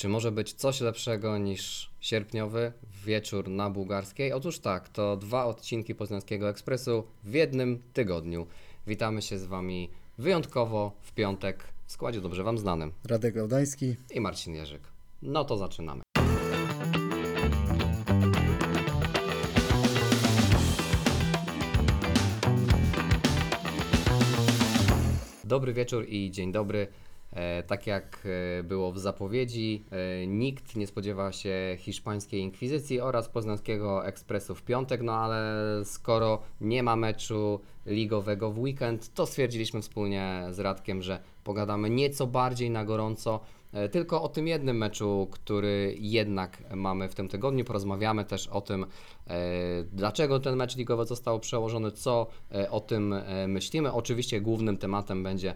Czy może być coś lepszego niż sierpniowy wieczór na bułgarskiej? Otóż tak, to dwa odcinki Poznańskiego Ekspresu w jednym tygodniu. Witamy się z Wami wyjątkowo w piątek w składzie dobrze Wam znanym Radek Gaudański. i Marcin Jerzyk. No to zaczynamy. Dobry wieczór i dzień dobry. E, tak jak e, było w zapowiedzi, e, nikt nie spodziewa się hiszpańskiej inkwizycji oraz poznańskiego ekspresu w piątek, no ale skoro nie ma meczu ligowego w weekend, to stwierdziliśmy wspólnie z Radkiem, że pogadamy nieco bardziej na gorąco tylko o tym jednym meczu, który jednak mamy w tym tygodniu. Porozmawiamy też o tym, dlaczego ten mecz ligowy został przełożony, co o tym myślimy. Oczywiście głównym tematem będzie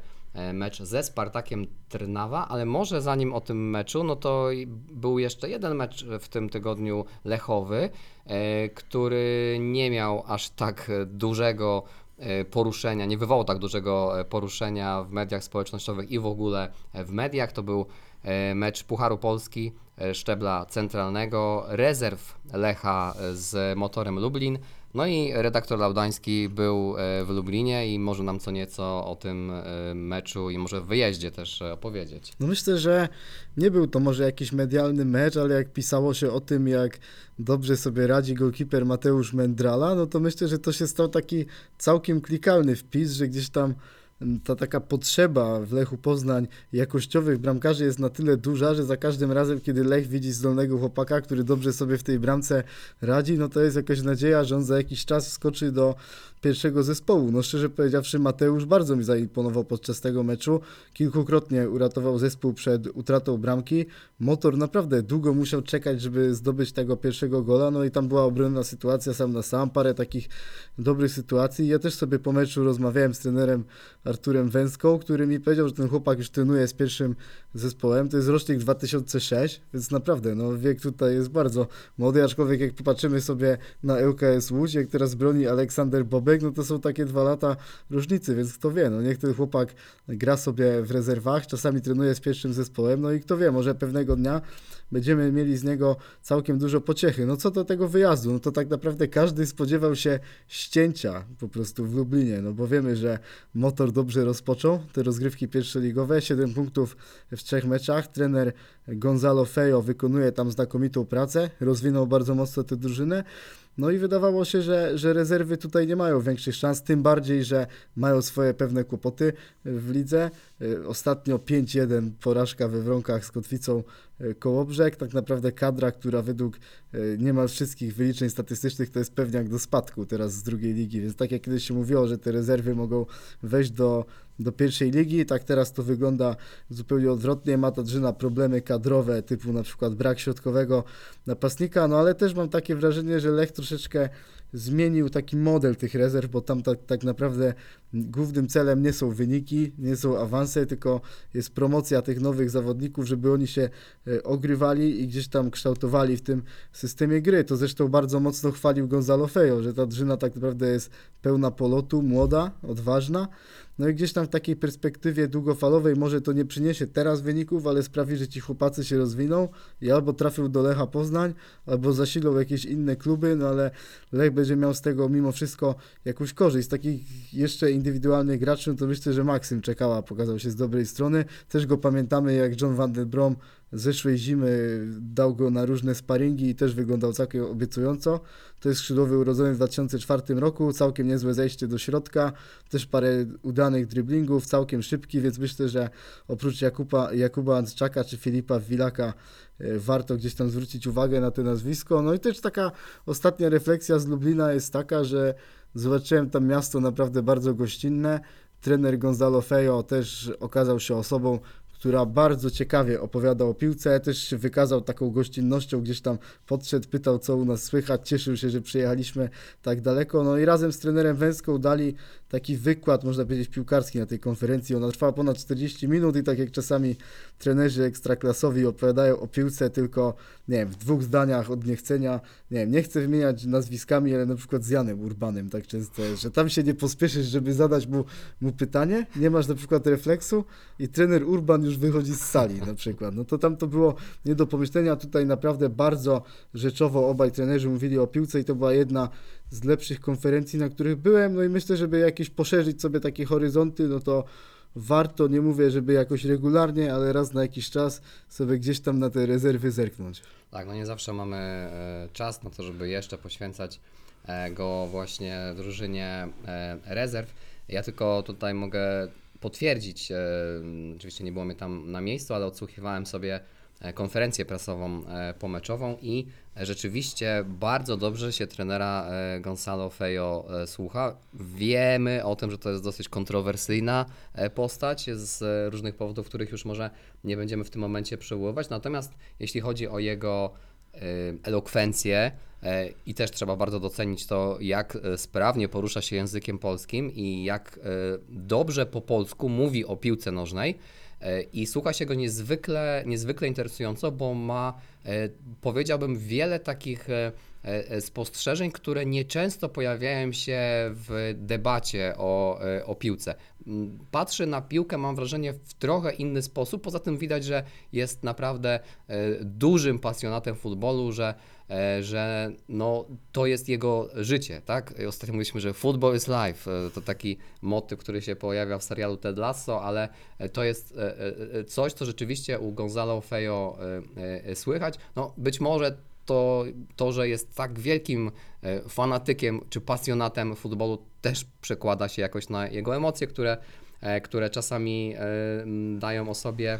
mecz ze Spartakiem Trnawa, ale może zanim o tym meczu, no to był jeszcze jeden mecz w tym tygodniu Lechowy, e, który nie miał aż tak dużego e, poruszenia, nie wywołał tak dużego e, poruszenia w mediach społecznościowych i w ogóle w mediach. To był e, mecz Pucharu Polski e, szczebla centralnego, rezerw Lecha e, z motorem Lublin. No i redaktor Laudański był e, w Lublinie i może nam co nieco o tym e, meczu i może wyjeździe też e, opowiedzieć. No myślę, że nie był to może jakiś medialny mecz, ale jak pisało się o tym, jak dobrze sobie radzi golkiper Mateusz Mendrala, no to myślę, że to się stał taki całkiem klikalny wpis, że gdzieś tam ta taka potrzeba w Lechu Poznań jakościowych bramkarzy jest na tyle duża, że za każdym razem, kiedy Lech widzi zdolnego chłopaka, który dobrze sobie w tej bramce radzi, no to jest jakaś nadzieja, że on za jakiś czas wskoczy do pierwszego zespołu. No szczerze powiedziawszy, Mateusz bardzo mi zaimponował podczas tego meczu. Kilkukrotnie uratował zespół przed utratą bramki. Motor naprawdę długo musiał czekać, żeby zdobyć tego pierwszego gola. No i tam była obronna sytuacja sam na sam, parę takich dobrych sytuacji. Ja też sobie po meczu rozmawiałem z trenerem Arturem Węską, który mi powiedział, że ten chłopak już trenuje z pierwszym zespołem. To jest rocznik 2006, więc naprawdę no, wiek tutaj jest bardzo młody, aczkolwiek jak popatrzymy sobie na ŁKS Łódź, jak teraz broni Aleksander Bobek, no to są takie dwa lata różnicy, więc kto wie, no niech ten chłopak gra sobie w rezerwach, czasami trenuje z pierwszym zespołem, no i kto wie, może pewnego dnia będziemy mieli z niego całkiem dużo pociechy. No co do tego wyjazdu, no to tak naprawdę każdy spodziewał się ścięcia po prostu w Lublinie, no bo wiemy, że motor dobrze rozpoczął te rozgrywki pierwszoligowe, 7 punktów w trzech meczach. Trener Gonzalo Fejo wykonuje tam znakomitą pracę, rozwinął bardzo mocno tę drużynę. No i wydawało się, że, że rezerwy tutaj nie mają większych szans, tym bardziej, że mają swoje pewne kłopoty w lidze. Y, Ostatnio 5-1 porażka we Wronkach z Kotwicą Kołobrzeg. Tak naprawdę kadra, która według y, niemal wszystkich wyliczeń statystycznych to jest pewniak do spadku teraz z drugiej ligi. Więc tak jak kiedyś się mówiło, że te rezerwy mogą wejść do, do pierwszej ligi, tak teraz to wygląda zupełnie odwrotnie. Ma ta drużyna problemy kadrowe, typu na przykład brak środkowego napastnika, no ale też mam takie wrażenie, że Lech troszeczkę zmienił taki model tych rezerw, bo tam tak, tak naprawdę głównym celem nie są wyniki, nie są awanse, tylko jest promocja tych nowych zawodników, żeby oni się e, ogrywali i gdzieś tam kształtowali w tym systemie gry. To zresztą bardzo mocno chwalił Gonzalo Fejo, że ta drużyna tak naprawdę jest pełna polotu, młoda, odważna. No i gdzieś tam w takiej perspektywie długofalowej może to nie przyniesie teraz wyników, ale sprawi, że ci chłopacy się rozwiną i albo trafią do Lecha Poznań, albo zasilą jakieś inne kluby, no ale Lech będzie miał z tego mimo wszystko jakąś korzyść. Z takich jeszcze indywidualnych graczy, no to myślę, że Maksym Czekała pokazał się z dobrej strony. Też go pamiętamy, jak John van der Brom zeszłej zimy dał go na różne sparingi i też wyglądał całkiem obiecująco. To jest skrzydłowy urodzony w 2004 roku, całkiem niezłe zejście do środka, też parę udanych driblingów, całkiem szybki, więc myślę, że oprócz Jakuba, Jakuba Andczaka czy Filipa Wilaka e, warto gdzieś tam zwrócić uwagę na to nazwisko. No i też taka ostatnia refleksja z Lublina jest taka, że zobaczyłem tam miasto naprawdę bardzo gościnne. Trener Gonzalo Fejo też okazał się osobą, która bardzo ciekawie opowiada o piłce, też się wykazał taką gościnnością, gdzieś tam podszedł, pytał co u nas słychać, cieszył się, że przyjechaliśmy tak daleko, no i razem z trenerem Węską dali taki wykład, można powiedzieć, piłkarski na tej konferencji. Ona trwała ponad 40 minut i tak jak czasami trenerzy ekstraklasowi opowiadają o piłce tylko, nie wiem, w dwóch zdaniach od niechcenia, nie wiem, nie chcę wymieniać nazwiskami, ale na przykład z Janem Urbanem tak często że tam się nie pospieszysz, żeby zadać mu, mu pytanie, nie masz na przykład refleksu i trener Urban już wychodzi z sali na przykład. No to tam to było nie do pomyślenia, tutaj naprawdę bardzo rzeczowo obaj trenerzy mówili o piłce i to była jedna z lepszych konferencji, na których byłem, no i myślę, żeby jakieś poszerzyć sobie takie horyzonty, no to warto, nie mówię, żeby jakoś regularnie, ale raz na jakiś czas sobie gdzieś tam na te rezerwy zerknąć. Tak, no nie zawsze mamy e, czas na to, żeby jeszcze poświęcać e, go właśnie drużynie e, rezerw. Ja tylko tutaj mogę potwierdzić, oczywiście nie było mnie tam na miejscu, ale odsłuchiwałem sobie konferencję prasową e, pomeczową i rzeczywiście bardzo dobrze się trenera e, Gonzalo Fejo e, słucha. Wiemy o tym, że to jest dosyć kontrowersyjna e, postać z e, różnych powodów, których już może nie będziemy w tym momencie przywoływać. Natomiast jeśli chodzi o jego e, elokwencję e, i też trzeba bardzo docenić to, jak e, sprawnie porusza się językiem polskim i jak e, dobrze po polsku mówi o piłce nożnej. E, I słucha się go niezwykle, niezwykle interesująco, bo ma, e, powiedziałbym, wiele takich e, spostrzeżeń, które nieczęsto pojawiają się w debacie o, o piłce. M, Patrzy na piłkę, mam wrażenie, w trochę inny sposób. Poza tym widać, że jest naprawdę dużym pasjonatem futbolu, że, że no, to jest jego życie. Tak? Ostatnio mówiliśmy, że football is life. E, To taki motyw, który się pojawia w serialu Ted Lasso, ale e, to jest e, e, coś, co rzeczywiście u Gonzalo Fejo e, e, słychać. No, być może to, to, że jest tak wielkim e, fanatykiem czy pasjonatem futbolu, też przekłada się jakoś na jego emocje, które, e, które czasami e, dają o sobie e,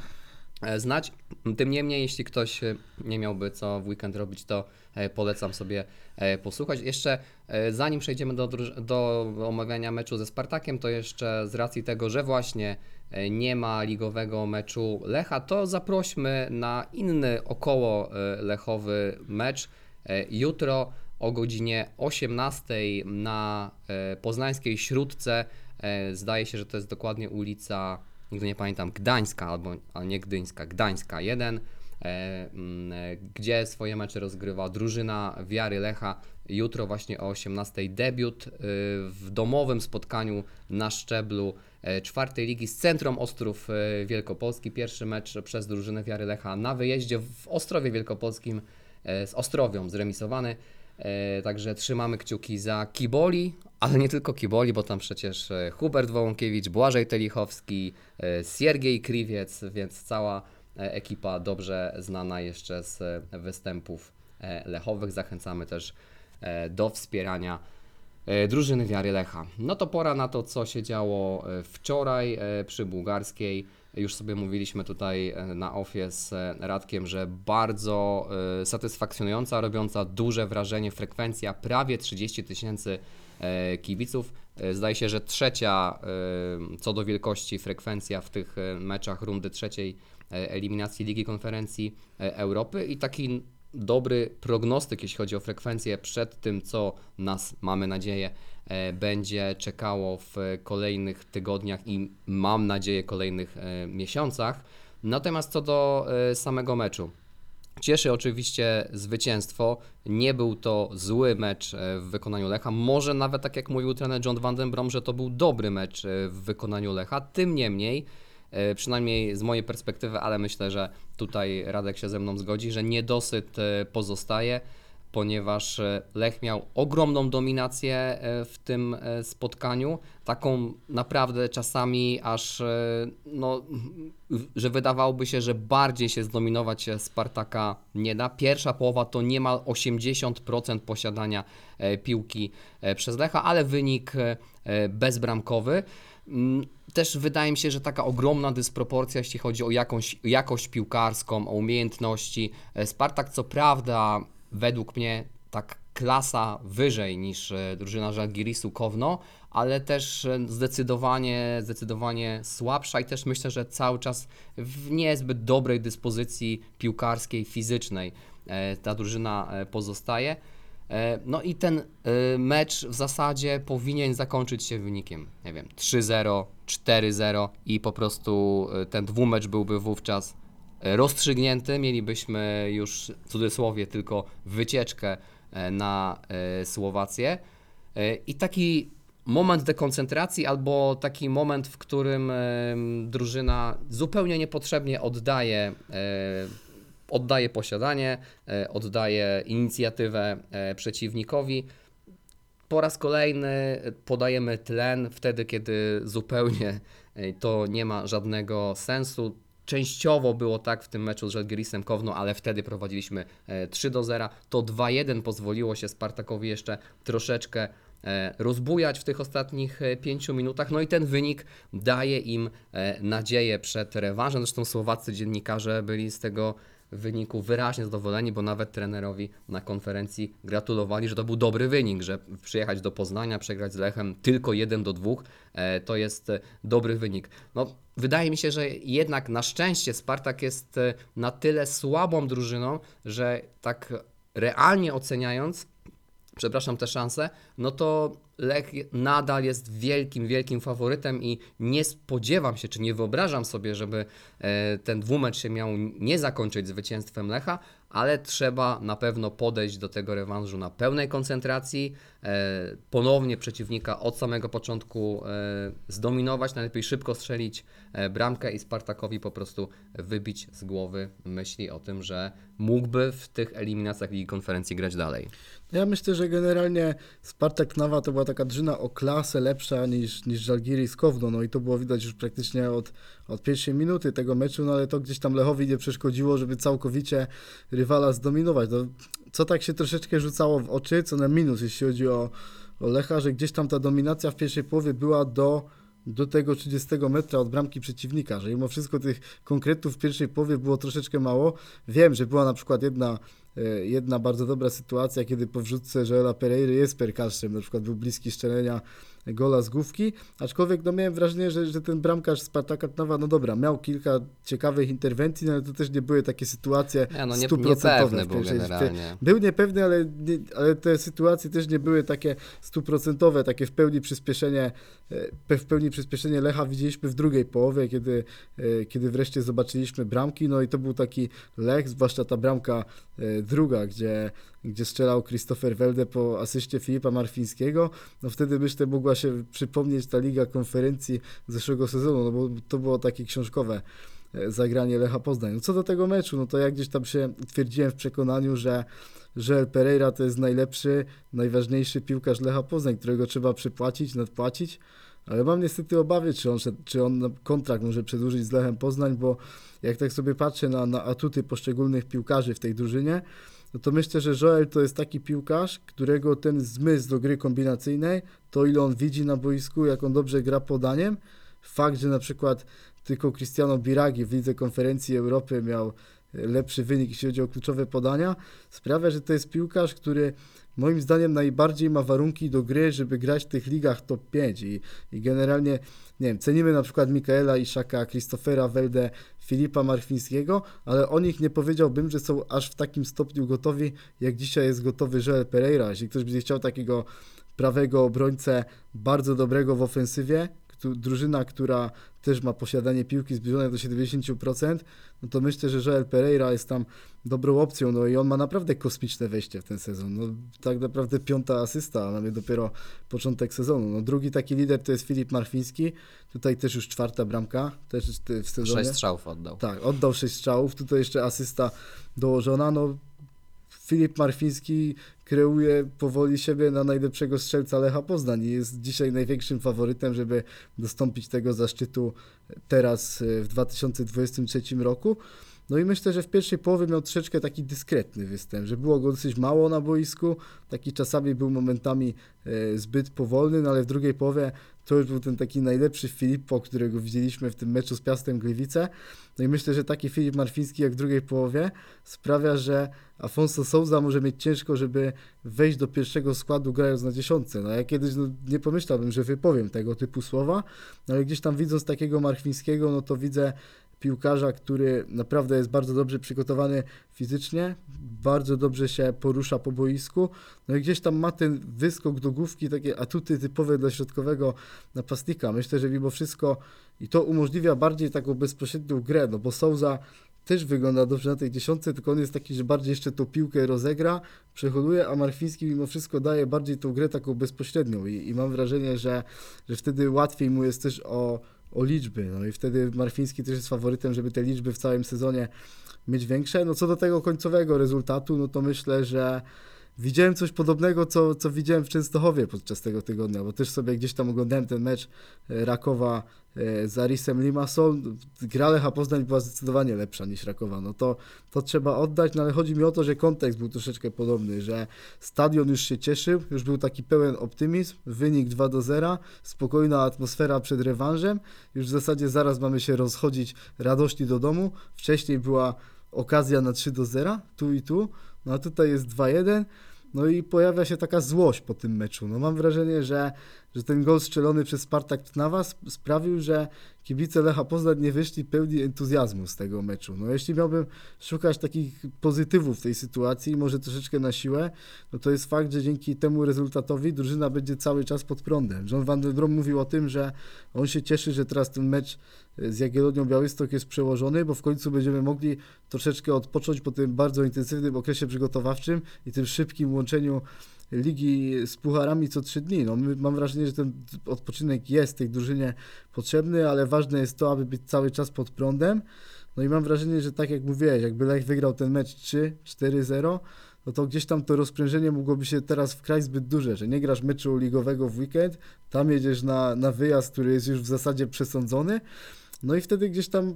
znać. Tym niemniej, jeśli ktoś e, nie miałby co w weekend robić, to e, polecam sobie e, posłuchać. Jeszcze e, zanim przejdziemy do, do omawiania meczu ze Spartakiem, to jeszcze z racji tego, że właśnie e, nie ma ligowego meczu Lecha, to zaprośmy na inny około e, lechowy mecz. E, Jutro o godzinie 18 na e, poznańskiej Śródce. E, Zdaje się, że to jest dokładnie ulica, nigdy nie pamiętam, Gdańska albo a nie Gdyńska, Gdańska 1, e, mm, e, gdzie swoje mecze rozgrywa drużyna Wiary Lecha. Jutro właśnie o 18 debiut y, w domowym spotkaniu na szczeblu e, czwartej ligi z Centrum Ostrów e, Wielkopolski. Pierwszy mecz przez drużynę Wiary Lecha na wyjeździe w Ostrowie Wielkopolskim e, z Ostrowią zremisowany. E, Także trzymamy kciuki za Kiboli, ale nie tylko Kiboli, bo tam przecież e, Hubert Wołąkiewicz, Błażej Telichowski, e, Siergiej Kriwiec, więc cała e, ekipa dobrze znana jeszcze z występów lechowych. Zachęcamy też do wspierania drużyny Wiary Lecha. No to pora na to, co się działo wczoraj przy Bułgarskiej. Już sobie mówiliśmy tutaj na ofie z Radkiem, że bardzo satysfakcjonująca, robiąca duże wrażenie frekwencja, prawie 30 tysięcy e, kibiców. E, Zdaje się, że trzecia e, co do wielkości frekwencja w tych e, meczach rundy trzeciej e, eliminacji Ligi Konferencji e, Europy i taki dobry prognostyk, jeśli chodzi o frekwencję przed tym, co nas, mamy nadzieję, e, będzie czekało w kolejnych tygodniach i mam nadzieję kolejnych e, miesiącach. Natomiast co do e, samego meczu. Cieszy oczywiście zwycięstwo. Nie był to zły mecz e, w wykonaniu Lecha. Może nawet tak jak mówił trener John Van den Brom, że to był dobry mecz e, w wykonaniu Lecha. Tym niemniej, e, przynajmniej z mojej perspektywy, ale myślę, że tutaj Radek się ze mną zgodzi, że niedosyt pozostaje, ponieważ e, Lech miał ogromną dominację e, w tym e, spotkaniu. Taką naprawdę czasami aż, no, że wydawałoby się, że bardziej się zdominować Spartaka nie da. Pierwsza połowa to niemal 80% posiadania piłki przez Lecha, ale wynik bezbramkowy. Mm, Też wydaje mi się, że taka ogromna dysproporcja, jeśli chodzi o jakąś, jakość piłkarską, o umiejętności. Spartak, co prawda, według mnie tak klasa wyżej niż e, drużyna Żalgirisu Kowno, ale też e, zdecydowanie, zdecydowanie słabsza i też myślę, że cały czas w niezbyt dobrej dyspozycji piłkarskiej, fizycznej e, ta drużyna pozostaje. No i ten mecz w zasadzie powinien zakończyć się wynikiem, nie wiem, 3-0, 4-0 i po prostu ten dwumecz byłby wówczas rozstrzygnięty. Mielibyśmy już w cudzysłowie tylko wycieczkę e, na e, Słowację. E, I taki moment dekoncentracji albo taki moment, w którym drużyna zupełnie niepotrzebnie oddaje, oddaje posiadanie, oddaje inicjatywę przeciwnikowi. Po raz kolejny podajemy tlen wtedy, kiedy zupełnie to nie ma żadnego sensu. Częściowo było tak w tym meczu z Żalgirisem Kowno, ale wtedy prowadziliśmy e, 3 do 0. To 2-1 pozwoliło się Spartakowi jeszcze troszeczkę e, rozbujać w tych ostatnich 5 minutach. No i ten wynik daje im e, nadzieję przed rewanżem. Zresztą słowaccy dziennikarze byli z tego wyniku wyraźnie zadowoleni, bo nawet trenerowi na konferencji gratulowali, że to był dobry wynik, że przyjechać do Poznania, przegrać z Lechem tylko 1 do 2, e, to jest e, dobry wynik. No, wydaje mi się, że jednak na szczęście Spartak jest e, na tyle słabą drużyną, że tak realnie oceniając, przepraszam, te szanse, no to Lech nadal jest wielkim, wielkim faworytem i nie spodziewam się, czy nie wyobrażam sobie, żeby e, ten dwumecz się miał nie zakończyć zwycięstwem Lecha, ale trzeba na pewno podejść do tego rewanżu na pełnej koncentracji, e, ponownie przeciwnika od samego początku e, zdominować, najlepiej szybko strzelić e, bramkę i Spartakowi po prostu wybić z głowy myśli o tym, że mógłby w tych eliminacjach Ligi Konferencji grać dalej. Ja myślę, że generalnie Spartak Nawa to była taka drużyna o klasę lepsza niż, niż Żalgiris Kowno, no i to było widać już praktycznie od, od pierwszej minuty tego meczu, no ale to gdzieś tam Lechowi nie przeszkodziło, żeby całkowicie rywala zdominować. No, co tak się troszeczkę rzucało w oczy, co na minus, jeśli chodzi o, o Lecha, że gdzieś tam ta dominacja w pierwszej połowie była do do tego 30 metra od bramki przeciwnika, że mimo wszystko tych konkretów w pierwszej połowie było troszeczkę mało. Wiem, że była na przykład jedna, jedna bardzo dobra sytuacja, kiedy po wrzutce Joela Pereira jest perkaszczem, na przykład był bliski szczelenia gola z główki, aczkolwiek no miałem wrażenie, że, że ten bramkarz Spartaka Trnawa, no dobra, miał kilka ciekawych interwencji, no ale to też nie były takie sytuacje Nie, no nie, stuprocentowe był generalnie. był niepewny, ale, nie, ale te sytuacje też nie były takie stuprocentowe, takie w pełni przyspieszenie, e, w pełni przyspieszenie Lecha widzieliśmy w drugiej połowie, kiedy, e, kiedy wreszcie zobaczyliśmy bramki, no i to był taki Lech, zwłaszcza ta bramka e, druga, gdzie, gdzie strzelał Christopher Welde po asyście Filipa Marfińskiego, no wtedy myślę mogła się przypomnieć ta Liga Konferencji zeszłego sezonu, no bo to było takie książkowe e, zagranie Lecha Poznań. No co do tego meczu, no to ja gdzieś tam się twierdziłem w przekonaniu, że że Pereira to jest najlepszy, najważniejszy piłkarz Lecha Poznań, którego trzeba przypłacić, nadpłacić, ale mam niestety obawy, czy on, czy on kontrakt może przedłużyć z Lechem Poznań, bo jak tak sobie patrzę na, na atuty poszczególnych piłkarzy w tej drużynie, no to myślę, że Joel to jest taki piłkarz, którego ten zmysł do gry kombinacyjnej, to ile on widzi na boisku, jak on dobrze gra podaniem, fakt, że na przykład tylko Cristiano Biragi w Lidze Konferencji Europy miał lepszy wynik, jeśli chodzi o kluczowe podania, sprawia, że to jest piłkarz, który moim zdaniem najbardziej ma warunki do gry, żeby grać w tych ligach top 5 i, i generalnie, nie wiem, cenimy na przykład Mikaela Iszaka, Christophera Welde, Filipa Marfińskiego, ale o nich nie powiedziałbym, że są aż w takim stopniu gotowi, jak dzisiaj jest gotowy Joel Pereira. Jeśli ktoś będzie chciał takiego prawego obrońcę, bardzo dobrego w ofensywie, drużyna, która też ma posiadanie piłki zbliżone do 70%, no to myślę, że Joel Pereira jest tam dobrą opcją, no i on ma naprawdę kosmiczne wejście w ten sezon. No tak naprawdę piąta asysta, a mamy dopiero początek sezonu. No drugi taki lider to jest Filip Marfiński, tutaj też już czwarta bramka, też w sezonie. Sześć strzałów oddał. Tak, oddał sześć strzałów, tutaj jeszcze asysta dołożona, no Filip Marfiński kreuje powoli siebie na najlepszego strzelca Lecha Poznań i jest dzisiaj największym faworytem, żeby dostąpić tego zaszczytu teraz e, w 2023 roku. No i myślę, że w pierwszej połowie miał troszeczkę taki dyskretny występ, że było go dosyć mało na boisku, taki czasami był momentami e, zbyt powolny, no ale w drugiej połowie to już był ten taki najlepszy Filippo, którego widzieliśmy w tym meczu z Piastem Gliwice. No i myślę, że taki Filip Marfiński jak w drugiej połowie sprawia, że Afonso Souza może mieć ciężko, żeby wejść do pierwszego składu grając na dziesiątce. No ja kiedyś no, nie pomyślałbym, że wypowiem tego typu słowa, no ale gdzieś tam widząc takiego Marfińskiego, no to widzę piłkarza, który naprawdę jest bardzo dobrze przygotowany fizycznie, bardzo dobrze się porusza po boisku, no i gdzieś tam ma ten wyskok do główki, takie atuty typowe dla środkowego napastnika. Myślę, że mimo wszystko i to umożliwia bardziej taką bezpośrednią grę, no bo Souza też wygląda dobrze na tej dziesiątce, tylko on jest taki, że bardziej jeszcze tą piłkę rozegra, przeholuje, a Marfiński mimo wszystko daje bardziej tą grę taką bezpośrednią i, i mam wrażenie, że, że wtedy łatwiej mu jest też o, o liczby, no i wtedy Marfiński też jest faworytem, żeby te liczby w całym sezonie mieć większe. No co do tego końcowego rezultatu, no to myślę, że widziałem coś podobnego, co, co widziałem w Częstochowie podczas tego tygodnia, bo też sobie gdzieś tam oglądałem ten mecz e, Rakowa z Arisem Limassol. Gra Lecha Poznań była zdecydowanie lepsza niż Rakowa. No to, to trzeba oddać, no ale chodzi mi o to, że kontekst był troszeczkę podobny, że stadion już się cieszył, już był taki pełen optymizm, wynik 2 do 0, spokojna atmosfera przed rewanżem, już w zasadzie zaraz mamy się rozchodzić radości do domu. Wcześniej była okazja na 3 do 0, tu i tu, no a tutaj jest 2-1. No i pojawia się taka złość po tym meczu. No mam wrażenie, że, że ten gol strzelony przez Spartak Trnawa sp- sprawił, że kibice Lecha Poznań nie wyszli pełni entuzjazmu z tego meczu. No jeśli miałbym szukać takich pozytywów w tej sytuacji, może troszeczkę na siłę, no to jest fakt, że dzięki temu rezultatowi drużyna będzie cały czas pod prądem. John Van den Brom mówił o tym, że on się cieszy, że teraz ten mecz z Jagiellonią Białystok jest przełożony, bo w końcu będziemy mogli troszeczkę odpocząć po tym bardzo intensywnym okresie przygotowawczym i tym szybkim łączeniu ligi z pucharami co trzy dni. No, my, mam wrażenie, że ten odpoczynek jest tej drużynie potrzebny, ale ważne jest to, aby być cały czas pod prądem. No i mam wrażenie, że tak jak mówiłeś, jakby Lech wygrał ten mecz 3-4-0, no to gdzieś tam to rozprężenie mogłoby się teraz wkraść zbyt duże, że nie grasz meczu ligowego w weekend, tam jedziesz na, na wyjazd, który jest już w zasadzie przesądzony, no i wtedy gdzieś tam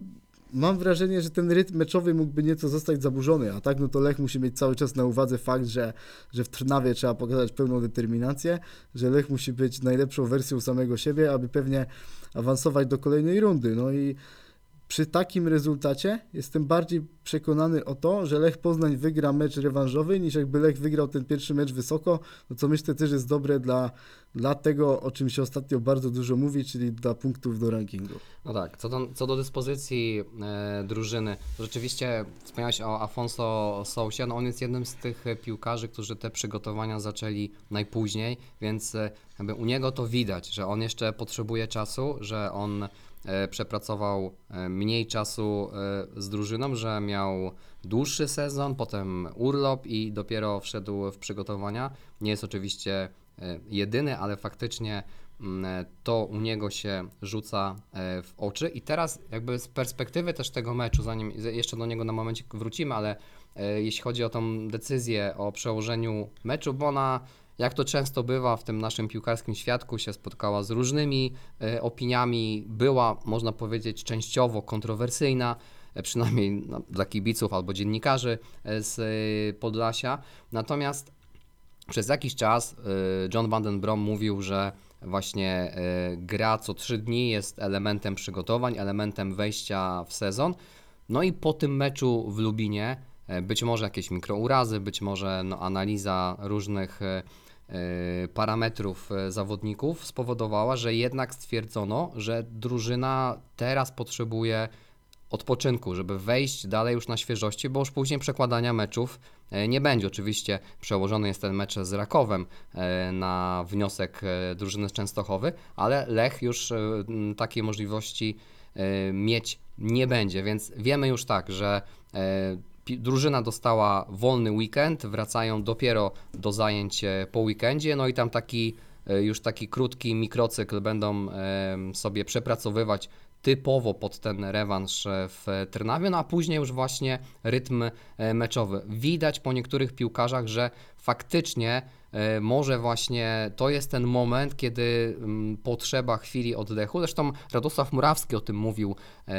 mam wrażenie, że ten rytm meczowy mógłby nieco zostać zaburzony, a tak no to Lech musi mieć cały czas na uwadze fakt, że, że w Trnawie trzeba pokazać pełną determinację, że Lech musi być najlepszą wersją samego siebie, aby pewnie awansować do kolejnej rundy. No i przy takim rezultacie jestem bardziej przekonany o to, że Lech Poznań wygra mecz rewanżowy, niż jakby Lech wygrał ten pierwszy mecz wysoko, no co myślę też jest dobre dla, dla tego, o czym się ostatnio bardzo dużo mówi, czyli dla punktów do rankingu. No tak, co do, co do dyspozycji e, drużyny, rzeczywiście wspomniałeś o Afonso Sousie, no on jest jednym z tych piłkarzy, którzy te przygotowania zaczęli najpóźniej, więc e, u niego to widać, że on jeszcze potrzebuje czasu, że on przepracował e, mniej czasu e, z drużyną, że miał dłuższy sezon, potem urlop i dopiero wszedł w przygotowania. Nie jest oczywiście e, jedyny, ale faktycznie mm, e, to u niego się rzuca e, w oczy. I teraz jakby z perspektywy też tego meczu, zanim jeszcze do niego na momencie wrócimy, ale e, jeśli chodzi o tą decyzję o przełożeniu meczu, bo ona jak to często bywa w tym naszym piłkarskim świadku, się spotkała z różnymi e, opiniami, była, można powiedzieć, częściowo kontrowersyjna, e, przynajmniej no, dla kibiców albo dziennikarzy e, z Podlasia. Natomiast przez jakiś czas John Van Brom mówił, że właśnie gra co trzy dni jest elementem przygotowań, elementem wejścia w sezon. No i po tym meczu w Lubinie być może jakieś mikrourazy, być może no, analiza różnych parametrów y, zawodników spowodowała, że jednak stwierdzono, że drużyna teraz potrzebuje odpoczynku, żeby wejść dalej już na świeżości, bo już później przekładania meczów e, nie będzie. Oczywiście przełożony jest ten mecz z Rakowem e, na wniosek e, drużyny z Częstochowy, ale Lech już e, takiej możliwości e, mieć nie będzie, więc wiemy już tak, że e, drużyna dostała wolny weekend, wracają dopiero do zajęć e, po weekendzie, no i tam taki e, już taki krótki mikrocykl będą sobie przepracowywać typowo pod ten rewanż e, w Trnawie, no a później już właśnie rytm meczowy. Widać po niektórych piłkarzach, że faktycznie może właśnie to jest ten moment, kiedy mm, potrzeba chwili oddechu. Zresztą Radosław Murawski o tym mówił e,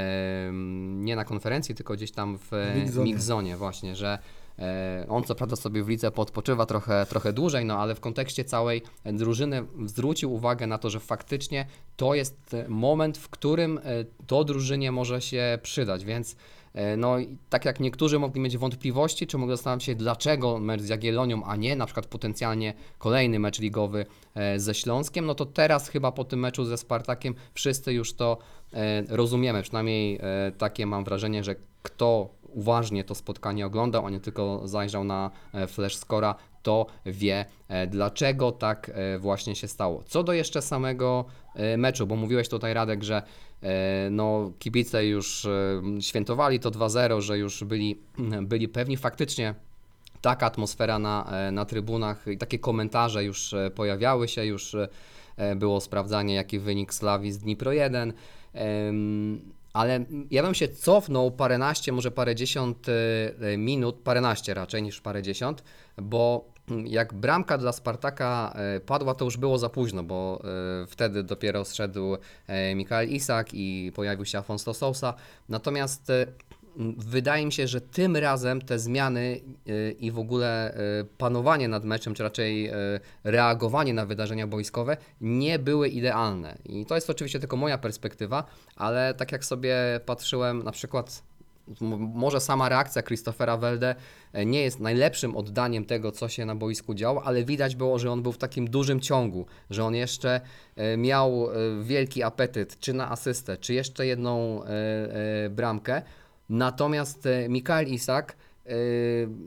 nie na konferencji, tylko gdzieś tam w Mixzonie. Mixzonie właśnie, że E, On co prawda sobie w lidze podpoczywa trochę, trochę dłużej, no ale w kontekście całej drużyny zwrócił uwagę na to, że faktycznie to jest e, moment, w którym e, to drużynie może się przydać, więc e, no i tak jak niektórzy mogli mieć wątpliwości, czy mogli zastanawiać się, dlaczego mecz z Jagiellonią, a nie na przykład potencjalnie kolejny mecz ligowy e, ze Śląskiem, no to teraz chyba po tym meczu ze Spartakiem wszyscy już to e, rozumiemy, przynajmniej e, takie mam wrażenie, że kto uważnie to spotkanie oglądał, a nie tylko zajrzał na e, flash scora, to wie e, dlaczego tak e, właśnie się stało. Co do jeszcze samego e, meczu, bo mówiłeś tutaj Radek, że e, no, kibice już e, świętowali to 2-0, że już byli, byli pewni faktycznie taka atmosfera na, e, na trybunach i takie komentarze już e, pojawiały się, już e, było sprawdzanie jaki wynik Slawii z Dnipro 1. Em, Ale ja bym się cofnął paręnaście, może parędziesiąt e, minut, paręnaście raczej niż parędziesiąt, bo jak bramka dla Spartaka e, padła, to już było za późno, bo e, wtedy dopiero zszedł e, Mikael Isak i pojawił się Afonso Sousa. Natomiast wydaje mi się, że tym razem te zmiany i w ogóle panowanie nad meczem, czy raczej reagowanie na wydarzenia boiskowe nie były idealne. I to jest oczywiście tylko moja perspektywa, ale tak jak sobie patrzyłem na przykład może sama reakcja Christophera Welde e, nie jest najlepszym oddaniem tego, co się na boisku działo, ale widać było, że on był w takim dużym ciągu, że on jeszcze e, miał e, wielki apetyt, czy na asystę, czy jeszcze jedną bramkę. Natomiast Mikael Isak,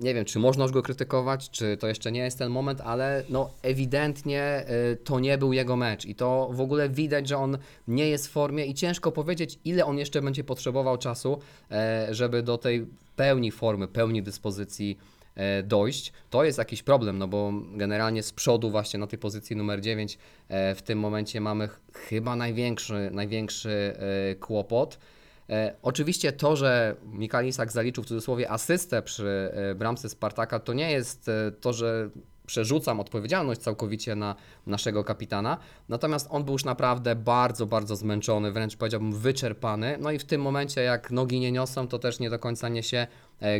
nie wiem, czy można już go krytykować, czy to jeszcze nie jest ten moment, ale no ewidentnie e, to nie był jego mecz i to w ogóle widać, że on nie jest w formie i ciężko powiedzieć, ile on jeszcze będzie potrzebował czasu, e, żeby do tej pełni formy, pełni dyspozycji dojść. To jest jakiś problem, no bo generalnie z przodu właśnie na tej pozycji numer 9 e, w tym momencie mamy ch- chyba największy, największy kłopot. E, oczywiście to, że Mikael Isak zaliczył w cudzysłowie asystę przy e, bramce Spartaka, to nie jest e, to, że przerzucam odpowiedzialność całkowicie na naszego kapitana. Natomiast on był już naprawdę bardzo, bardzo zmęczony, wręcz powiedziałbym wyczerpany. No i w tym momencie, jak nogi nie niosą, to też nie do końca niesie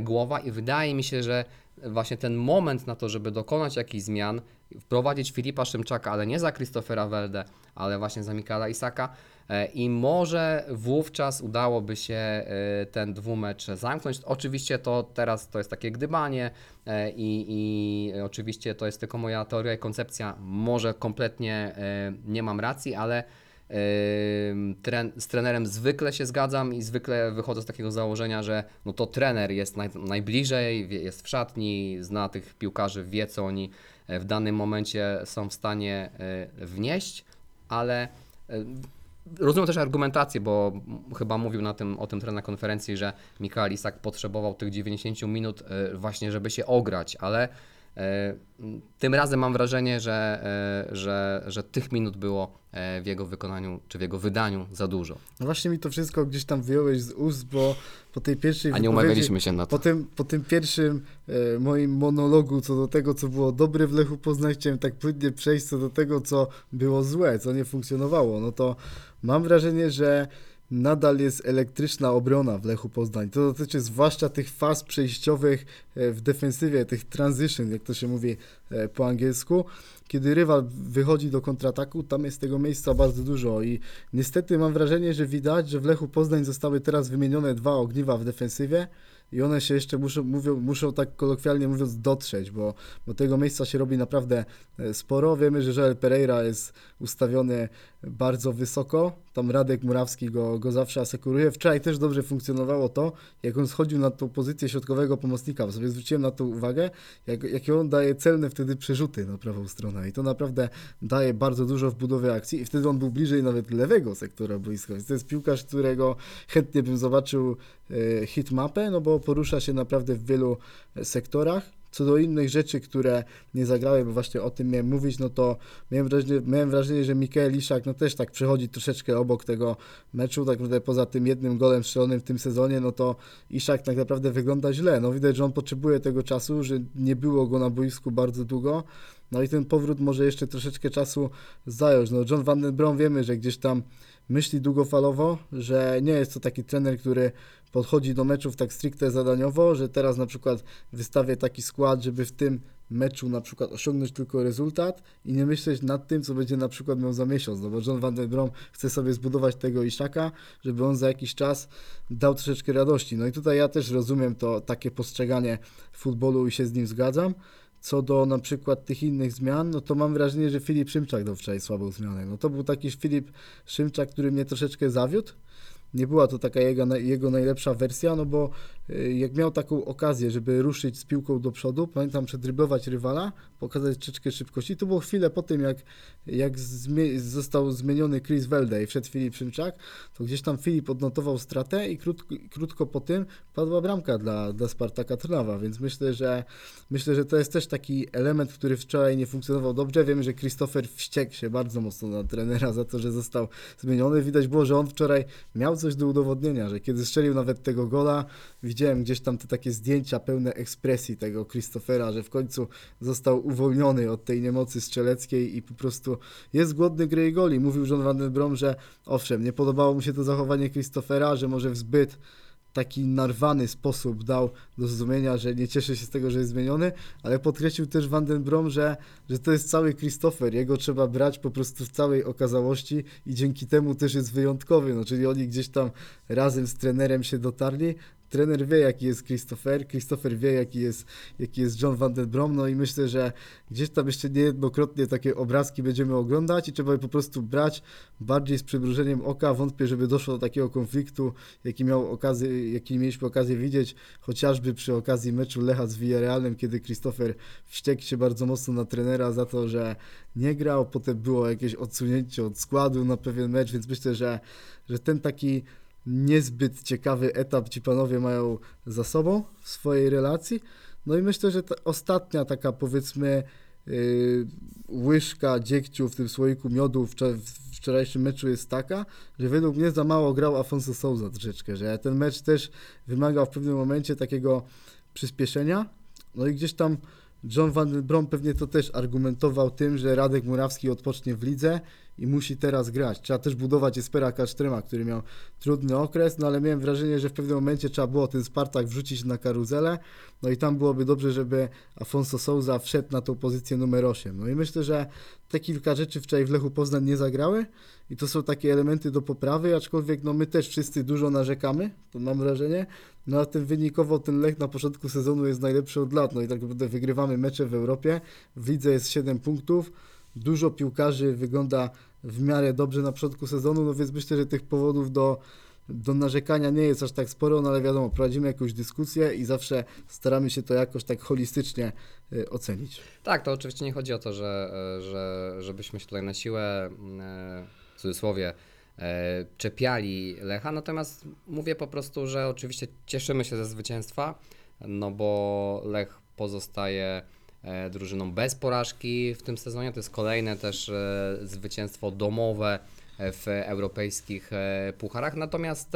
głowa. I wydaje mi się, że właśnie ten moment na to, żeby dokonać jakichś zmian, wprowadzić Filipa Szymczaka, ale nie za Christophera Welde, ale właśnie za Mikala Isaka. E, I może wówczas udałoby się e, ten dwumecz zamknąć. Oczywiście to teraz to jest takie gdybanie e, i, i oczywiście to jest tylko moja teoria i koncepcja. Może kompletnie nie mam racji, ale Tren, z trenerem zwykle się zgadzam i zwykle wychodzę z takiego założenia, że no to trener jest naj, najbliżej, jest w szatni, zna tych piłkarzy, wie co oni w danym momencie są w stanie wnieść, ale rozumiem też argumentację, bo chyba mówił na tym, o tym trener na konferencji, że Mikael Isak potrzebował tych 90 minut e, właśnie, żeby się ograć, ale tym razem mam wrażenie, że, e, że, że tych minut było e, w jego wykonaniu czy w jego wydaniu za dużo. No właśnie mi to wszystko gdzieś tam wyjąłeś z ust, bo po tej pierwszej A nie umawialiśmy się na to. Po tym, po tym pierwszym e, moim monologu co do tego, co było dobre w Lechu Poznań, chciałem tak płynnie przejść co do tego, co było złe, co nie funkcjonowało. No to mam wrażenie, że nadal jest elektryczna obrona w Lechu Poznań. To dotyczy zwłaszcza tych faz przejściowych e, w defensywie, tych transition, jak to się mówi e, po angielsku. Kiedy rywal wychodzi do kontrataku, tam jest tego miejsca bardzo dużo i niestety mam wrażenie, że widać, że w Lechu Poznań zostały teraz wymienione dwa ogniwa w defensywie i one się jeszcze muszą, mówią, muszą tak kolokwialnie mówiąc dotrzeć, bo, bo tego miejsca się robi naprawdę e, sporo. Wiemy, że Joel Pereira jest ustawiony bardzo wysoko, tam Radek Murawski go, go zawsze asekuruje. Wczoraj też dobrze funkcjonowało to, jak on schodził na tą pozycję środkowego pomocnika, bo sobie zwróciłem na to uwagę, jak, jakie on daje celne wtedy przerzuty na prawą stronę. I to naprawdę daje bardzo dużo w budowie akcji. I wtedy on był bliżej nawet lewego sektora boiska, więc to jest piłkarz, którego chętnie bym zobaczył e, hitmapę, no bo porusza się naprawdę w wielu sektorach. Co do innych rzeczy, które nie zagrały, bo właśnie o tym miałem mówić, no to miałem wrażenie, miałem wrażenie że Mikael Iszak no też tak przechodzi troszeczkę obok tego meczu, tak naprawdę poza tym jednym golem strzelonym w tym sezonie, no to Iszak tak naprawdę wygląda źle. No widać, że on potrzebuje tego czasu, że nie było go na boisku bardzo długo, no i ten powrót może jeszcze troszeczkę czasu zająć. No John Van den Brom wiemy, że gdzieś tam myśli długofalowo, że nie jest to taki trener, który podchodzi do meczów tak stricte zadaniowo, że teraz na przykład wystawię taki skład, żeby w tym meczu na przykład osiągnąć tylko rezultat i nie myśleć nad tym, co będzie na przykład miał za miesiąc, no bo John Van den Brom chce sobie zbudować tego Iszaka, żeby on za jakiś czas dał troszeczkę radości. No i tutaj ja też rozumiem to takie postrzeganie futbolu i się z nim zgadzam. Co do na przykład tych innych zmian, no to mam wrażenie, że Filip Szymczak dał wczoraj słabą zmianę. No to był taki Filip Szymczak, który mnie troszeczkę zawiódł. Nie była to taka jego, jego najlepsza wersja, no bo jak miał taką okazję, żeby ruszyć z piłką do przodu, pamiętam, przedryblować rywala, pokazać troszeczkę szybkości, to było chwilę po tym, jak, jak zmie został zmieniony Chris Welde i wszedł Filip Szymczak, to gdzieś tam Filip odnotował stratę i krótko, krótko po tym padła bramka dla, dla Spartaka Trnawa, więc myślę, że myślę, że to jest też taki element, który wczoraj nie funkcjonował dobrze. Wiemy, że Christopher wściekł się bardzo mocno na trenera za to, że został zmieniony. Widać było, że on wczoraj miał coś do udowodnienia, że kiedy strzelił nawet tego gola, widziałem gdzieś tam te takie zdjęcia pełne ekspresji tego Christophera, że w końcu został uwolniony od tej niemocy strzeleckiej i po prostu jest głodny gry i goli. Mówił John Van den Brom, że owszem, nie podobało mu się to zachowanie Christophera, że może w zbyt taki narwany sposób dał do zrozumienia, że nie cieszy się z tego, że jest zmieniony, ale podkreślił też Van den Brom, że, że to jest cały Christopher, jego trzeba brać po prostu w całej okazałości i dzięki temu też jest wyjątkowy, no czyli oni gdzieś tam razem z trenerem się dotarli, trener wie jaki jest Christopher, Christopher wie jaki jest, jaki jest John Van den Brom, no i myślę, że gdzieś tam jeszcze niejednokrotnie takie obrazki będziemy oglądać i trzeba je po prostu brać bardziej z przymrużeniem oka, wątpię, żeby doszło do takiego konfliktu, jaki, miał okazję, jaki mieliśmy okazję widzieć, chociażby przy okazji meczu Lecha z Villarrealem, kiedy Christopher wściekł się bardzo mocno na trenera za to, że nie grał, potem było jakieś odsunięcie od składu na pewien mecz, więc myślę, że, że ten taki niezbyt ciekawy etap ci panowie mają za sobą w swojej relacji. No i myślę, że ta ostatnia taka powiedzmy yy, łyżka dziegciu w tym słoiku miodu w, w wczorajszym meczu jest taka, że według mnie za mało grał Afonso Souza troszeczkę, że ten mecz też wymagał w pewnym momencie takiego przyspieszenia. No i gdzieś tam John Van Brom pewnie to też argumentował tym, że Radek Murawski odpocznie w lidze i musi teraz grać. Trzeba też budować Espera Kasztrema, który miał trudny okres, no ale miałem wrażenie, że w pewnym momencie trzeba było ten Spartak wrzucić na karuzelę, no i tam byłoby dobrze, żeby Afonso Souza wszedł na tą pozycję numer 8. No i myślę, że te kilka rzeczy wczoraj w Lechu Poznań nie zagrały i to są takie elementy do poprawy, aczkolwiek no my też wszyscy dużo narzekamy, to mam wrażenie, no a tym wynikowo ten Lech na początku sezonu jest najlepszy od lat, no i tak naprawdę wygrywamy mecze w Europie, w lidze jest 7 punktów, dużo piłkarzy wygląda w miarę dobrze na początku sezonu, no więc myślę, że tych powodów do, do narzekania nie jest aż tak sporo, no ale wiadomo, prowadzimy jakąś dyskusję i zawsze staramy się to jakoś tak holistycznie y, ocenić. Tak, to oczywiście nie chodzi o to, że, e, że, żebyśmy się tutaj na siłę, e, w cudzysłowie, e, czepiali Lecha, natomiast mówię po prostu, że oczywiście cieszymy się ze zwycięstwa, no bo Lech pozostaje drużyną bez porażki w tym sezonie. To jest kolejne też e, zwycięstwo domowe e, w europejskich pucharach. Natomiast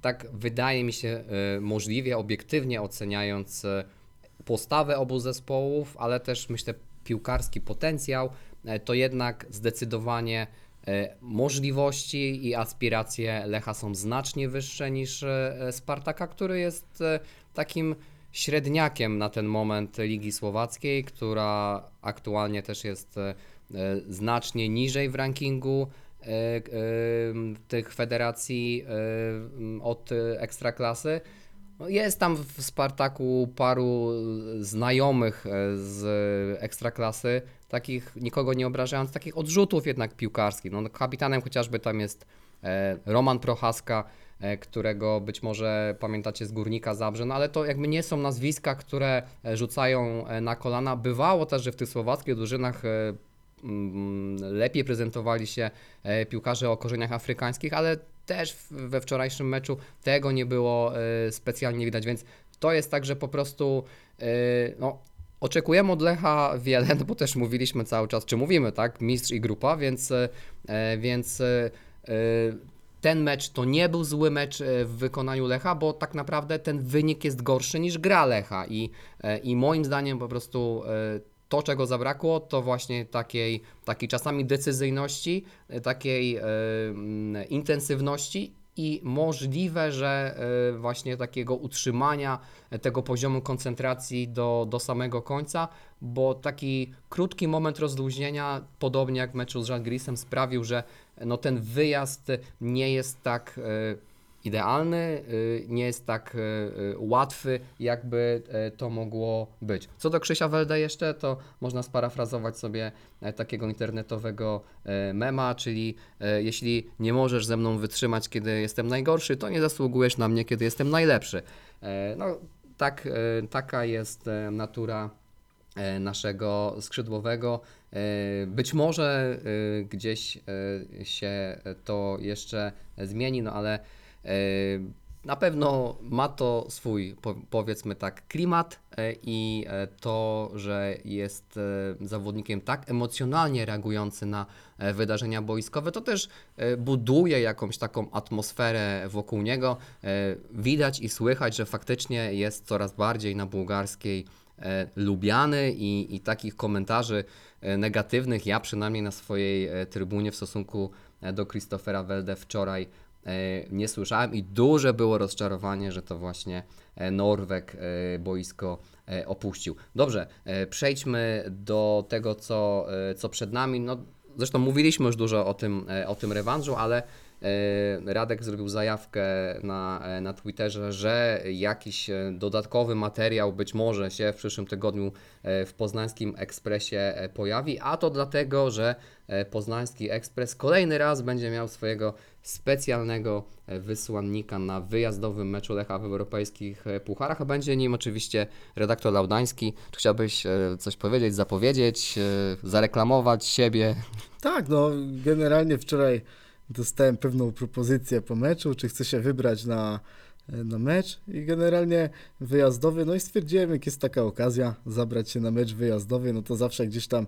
tak wydaje mi się możliwie obiektywnie oceniając postawę obu zespołów, ale też myślę piłkarski potencjał, to jednak zdecydowanie możliwości i aspiracje Lecha są znacznie wyższe niż Spartaka, który jest takim średniakiem na ten moment Ligi Słowackiej, która aktualnie też jest e, znacznie niżej w rankingu e, e, tych federacji od ekstraklasy. No, jest tam w Spartaku paru znajomych z ekstraklasy, takich nikogo nie obrażając, takich odrzutów jednak piłkarskich. No, kapitanem chociażby tam jest Roman Prochaska, E, którego być może pamiętacie z Górnika Zabrze, no ale to jakby nie są nazwiska, które e, rzucają e, na kolana. Bywało też, że w tych słowackich drużynach mm, lepiej prezentowali się piłkarze o korzeniach afrykańskich, ale też we wczorajszym meczu tego nie było specjalnie widać, więc to jest tak, że po prostu no, oczekujemy od Lecha wiele, no bo też mówiliśmy cały czas, czy mówimy, tak, mistrz i grupa, więc, więc ten mecz to nie był zły mecz e, w wykonaniu Lecha, bo tak naprawdę ten wynik jest gorszy niż gra Lecha. I, e, i moim zdaniem po prostu e, to, czego zabrakło, to właśnie takiej, takiej czasami decyzyjności, e, takiej e, mm, intensywności i możliwe, że e, właśnie takiego utrzymania e, tego poziomu koncentracji do, do samego końca, bo taki krótki moment rozluźnienia, podobnie jak w meczu z Żalgirisem, sprawił, że no, ten wyjazd nie jest tak e, idealny, y, nie jest tak y, łatwy, jakby e, to mogło być. Co do Krzysia Welde jeszcze, to można sparafrazować sobie e, takiego internetowego e, mema, czyli e, jeśli nie możesz ze mną wytrzymać, kiedy jestem najgorszy, to nie zasługujesz na mnie, kiedy jestem najlepszy. E, No, tak, e, taka jest e, natura e, naszego skrzydłowego. E, Być może e, gdzieś e, się to jeszcze zmieni, no ale na pewno ma to swój, po- powiedzmy tak, klimat i to, że jest zawodnikiem tak emocjonalnie reagujący na wydarzenia boiskowe, to też buduje jakąś taką atmosferę wokół niego. Widać i słychać, że faktycznie jest coraz bardziej na bułgarskiej lubiany i, i takich komentarzy e, negatywnych ja przynajmniej na swojej e, trybunie w stosunku e, do Christophera Welde wczoraj e, nie słyszałem i duże było rozczarowanie, że to właśnie e, Norweg e, boisko e, opuścił. Dobrze, e, przejdźmy do tego, co, e, co przed nami. No, zresztą mówiliśmy już dużo o tym, e, o tym rewanżu, ale e, Radek zrobił zajawkę na, e, na Twitterze, że jakiś e, dodatkowy materiał być może się w przyszłym tygodniu e, w Poznańskim Ekspresie e, pojawi, a to dlatego, że e, Poznański Ekspres kolejny raz będzie miał swojego specjalnego e, wysłannika na wyjazdowym meczu Lecha w europejskich e, pucharach, a będzie nim oczywiście redaktor Laudański. Czy chciałbyś e, coś powiedzieć, zapowiedzieć, e, zareklamować siebie? Tak, no generalnie wczoraj dostałem pewną propozycję po meczu, czy chcę się wybrać na, na mecz i generalnie wyjazdowy, no i stwierdziłem, jak jest taka okazja zabrać się na mecz wyjazdowy, no to zawsze gdzieś tam,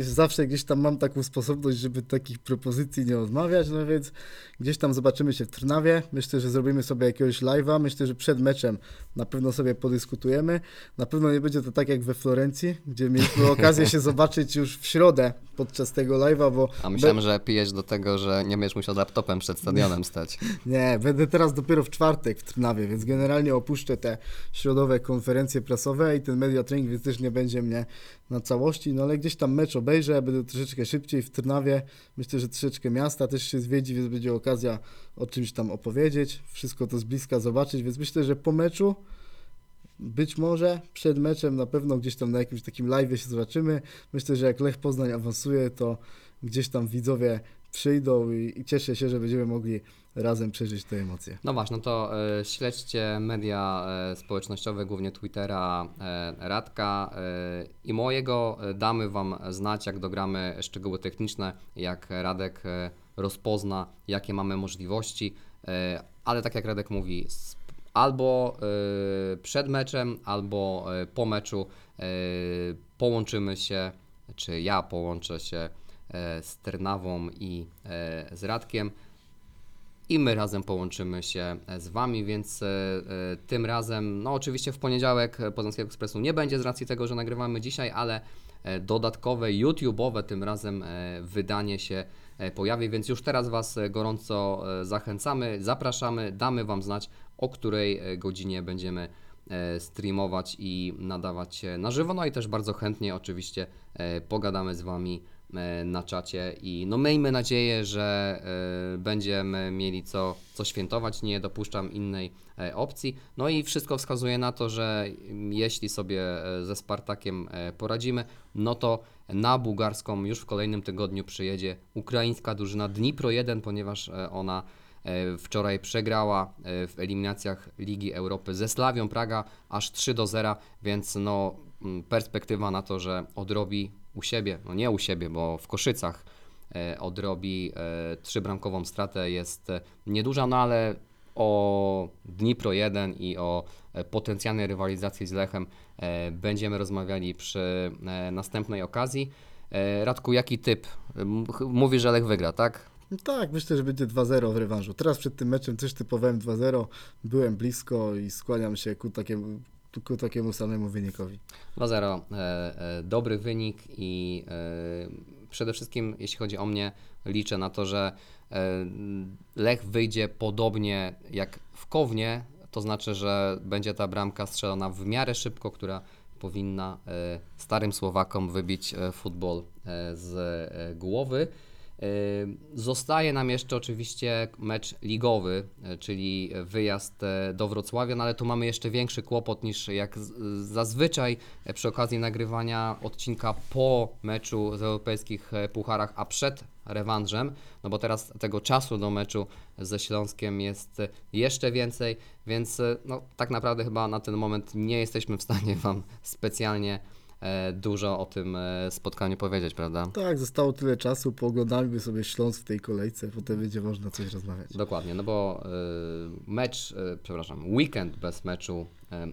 zawsze gdzieś tam mam taką sposobność, żeby takich propozycji nie odmawiać, no więc gdzieś tam zobaczymy się w Trnawie, myślę, że zrobimy sobie jakiegoś live'a, myślę, że przed meczem na pewno sobie podyskutujemy, na pewno nie będzie to tak jak we Florencji, gdzie mieliśmy okazję się zobaczyć już w środę podczas tego live'a, bo A myślałem, że pijesz do tego, że nie będziesz musiał laptopem przed stadionem stać. Nie, będę teraz dopiero w czwartek w Trnawie, więc generalnie opuszczę te środowe konferencje prasowe i ten media training, więc też nie będzie mnie na całości, no ale gdzieś tam mecz obejrzę, będę troszeczkę szybciej w Trnawie, myślę, że troszeczkę miasta też się zwiedzi, więc będzie okazja o czymś tam opowiedzieć, wszystko to z bliska zobaczyć, więc myślę, że po meczu być może przed meczem na pewno gdzieś tam na jakimś takim live się zobaczymy. Myślę, że jak Lech Poznań awansuje, to gdzieś tam widzowie przyjdą i, i cieszę się, że będziemy mogli razem przeżyć te emocje. No właśnie, no to e, śledźcie media e, społecznościowe, głównie Twittera e, Radka e, i mojego. E, Damy Wam znać, jak dogramy szczegóły techniczne, jak Radek e, rozpozna, jakie mamy możliwości, ale tak jak Radek mówi, albo przed meczem, albo po meczu połączymy się, czy ja połączę się z Trnawą i z Radkiem i my razem połączymy się e, z Wami, więc e, e, tym razem, no oczywiście w poniedziałek Poznańskiego Ekspresu nie będzie z racji tego, że nagrywamy dzisiaj, ale dodatkowe YouTube'owe tym razem wydanie się pojawi, więc już teraz Was gorąco zachęcamy, zapraszamy, damy Wam znać, o której godzinie będziemy streamować i nadawać na żywo, no i też bardzo chętnie oczywiście pogadamy z Wami na czacie i no miejmy nadzieję, że e, będziemy mieli co, co świętować, nie dopuszczam innej e, opcji. No i wszystko wskazuje na to, że jeśli sobie e, ze Spartakiem e, poradzimy, no to na bułgarską już w kolejnym tygodniu przyjedzie ukraińska drużyna Dnipro 1, ponieważ e, ona e, wczoraj przegrała e, w eliminacjach Ligi Europy ze Slawią Praga aż 3 do 0, więc no mm, perspektywa na to, że odrobi u siebie, no nie u siebie, bo w Koszycach e, odrobi e, trzybramkową stratę jest e, nieduża, no ale o Dnipro 1 i o potencjalnej rywalizacji z Lechem będziemy rozmawiali przy następnej okazji. Radku, jaki typ? Mówi, że Lech wygra, tak? No tak, myślę, że będzie 2-0 w rewanżu. Teraz przed tym meczem też typowałem 2-0, byłem blisko i skłaniam się ku takiemu ku takiemu samemu wynikowi. 2-0, e, e, dobry wynik i e, przede wszystkim, jeśli chodzi o mnie, liczę na to, że Lech wyjdzie podobnie jak w Kownie, to znaczy, że będzie ta bramka strzelona w miarę szybko, która powinna starym Słowakom wybić futbol z głowy. Zostaje nam jeszcze oczywiście mecz ligowy, e, czyli wyjazd e, do Wrocławia, no ale tu mamy jeszcze większy kłopot niż jak zazwyczaj e, przy okazji nagrywania odcinka po meczu z europejskich pucharach, a przed rewanżem, no bo teraz tego czasu do meczu ze Śląskiem jest jeszcze więcej, więc no, tak naprawdę chyba na ten moment nie jesteśmy w stanie Wam specjalnie dużo o tym e, spotkaniu powiedzieć, prawda? Tak, zostało tyle czasu, pooglądajmy sobie Śląsk w tej kolejce, potem będzie można coś rozmawiać. Dokładnie, no bo y, mecz, przepraszam, weekend bez meczu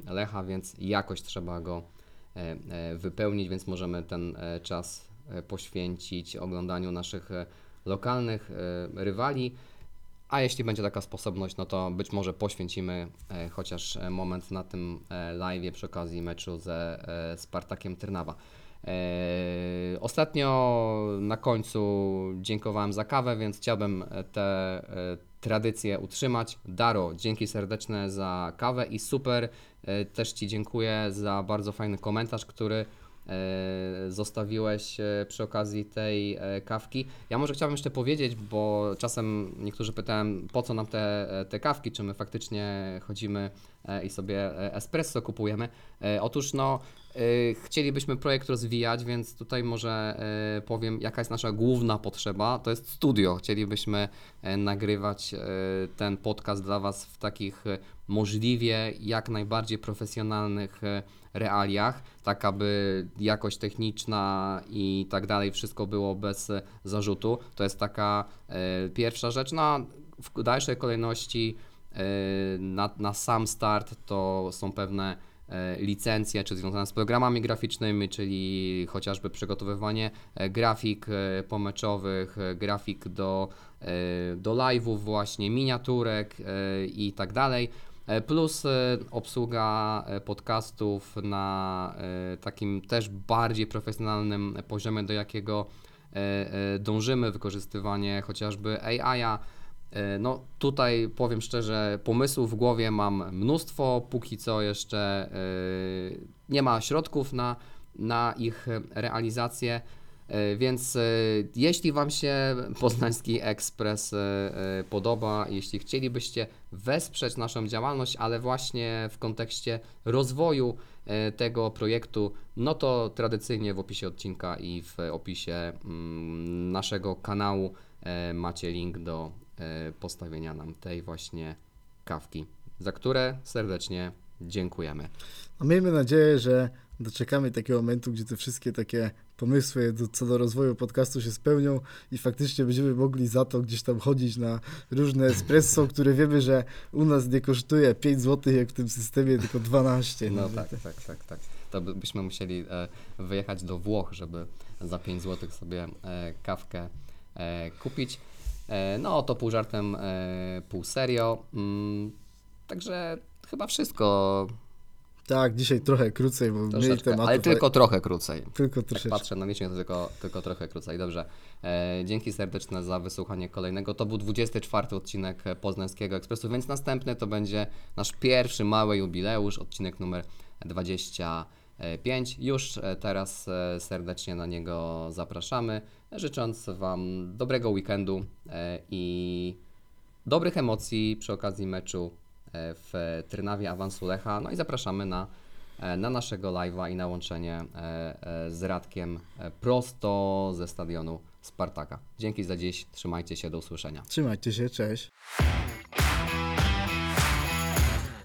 Lecha, więc jakoś trzeba go wypełnić, więc możemy ten czas poświęcić oglądaniu naszych lokalnych rywali. A jeśli będzie taka sposobność, no to być może poświęcimy e, chociaż e, moment na tym e, live przy okazji meczu ze Spartakiem Trnawa. E, ostatnio na końcu dziękowałem za kawę, więc chciałbym tę tradycję utrzymać. Daro, dzięki serdeczne za kawę i super. Też Ci dziękuję za bardzo fajny komentarz, który zostawiłeś e, przy okazji tej e, kawki. Ja może chciałbym jeszcze powiedzieć, bo czasem niektórzy pytają, po co nam te, e, te kawki, czy my faktycznie chodzimy e, i sobie e, espresso kupujemy. E, Otóż no, e, chcielibyśmy projekt rozwijać, więc tutaj może e, powiem, jaka jest nasza główna potrzeba. To jest studio. Chcielibyśmy e, nagrywać e, ten podcast dla Was w takich e, możliwie jak najbardziej profesjonalnych e, realiach, tak aby jakość techniczna i tak dalej, wszystko było bez zarzutu. To jest taka e, pierwsza rzecz. No, a w dalszej kolejności e, na, na sam start to są pewne e, licencje, czy związane z programami graficznymi, czyli chociażby przygotowywanie grafik pomeczowych, grafik do, do live'ów właśnie, miniaturek i tak dalej. E, Plus e, obsługa e, podcastów na takim też bardziej profesjonalnym poziomie, do jakiego dążymy, wykorzystywanie chociażby AI-a. No tutaj powiem szczerze, pomysłów w głowie mam mnóstwo, póki co jeszcze nie ma środków na, na ich realizację. E, Więc e, jeśli Wam się Poznański Ekspres e, podoba, jeśli chcielibyście wesprzeć naszą działalność, ale właśnie w kontekście rozwoju tego projektu, no to tradycyjnie w opisie odcinka i w opisie mm, naszego kanału macie link do postawienia nam tej właśnie kawki, za które serdecznie dziękujemy. A miejmy nadzieję, że doczekamy takiego momentu, gdzie te wszystkie takie pomysły do, co do rozwoju podcastu się spełnią i faktycznie będziemy mogli za to gdzieś tam chodzić na różne espresso, które wiemy, że u nas nie kosztuje 5 zł, jak w tym systemie, tylko 12. No tak, tak, tak, tak. To by- byśmy musieli e, wyjechać do Włoch, żeby za 5 zł sobie e, kawkę e, kupić. No to pół żartem, pół serio. Mm, także chyba wszystko. Tak, dzisiaj trochę krócej, bo mniej Troszeczkę, tematów. ale tylko trochę krócej. tylko Jak troszeczkę. patrzę na licznik, to tylko, tylko trochę krócej. Dobrze. E, dzięki serdeczne za wysłuchanie kolejnego. To był 24 odcinek Poznańskiego Ekspresu, więc następny to będzie nasz pierwszy mały jubileusz, odcinek numer 25. Już e, teraz e, serdecznie na niego zapraszamy, życząc Wam dobrego weekendu e, i dobrych emocji przy okazji meczu w Trynawie awansu Lecha. No i zapraszamy na, e, na naszego live'a i na łączenie e, e, z Radkiem e, prosto ze stadionu Spartaka. Dzięki za dziś, trzymajcie się, do usłyszenia. Trzymajcie się, cześć.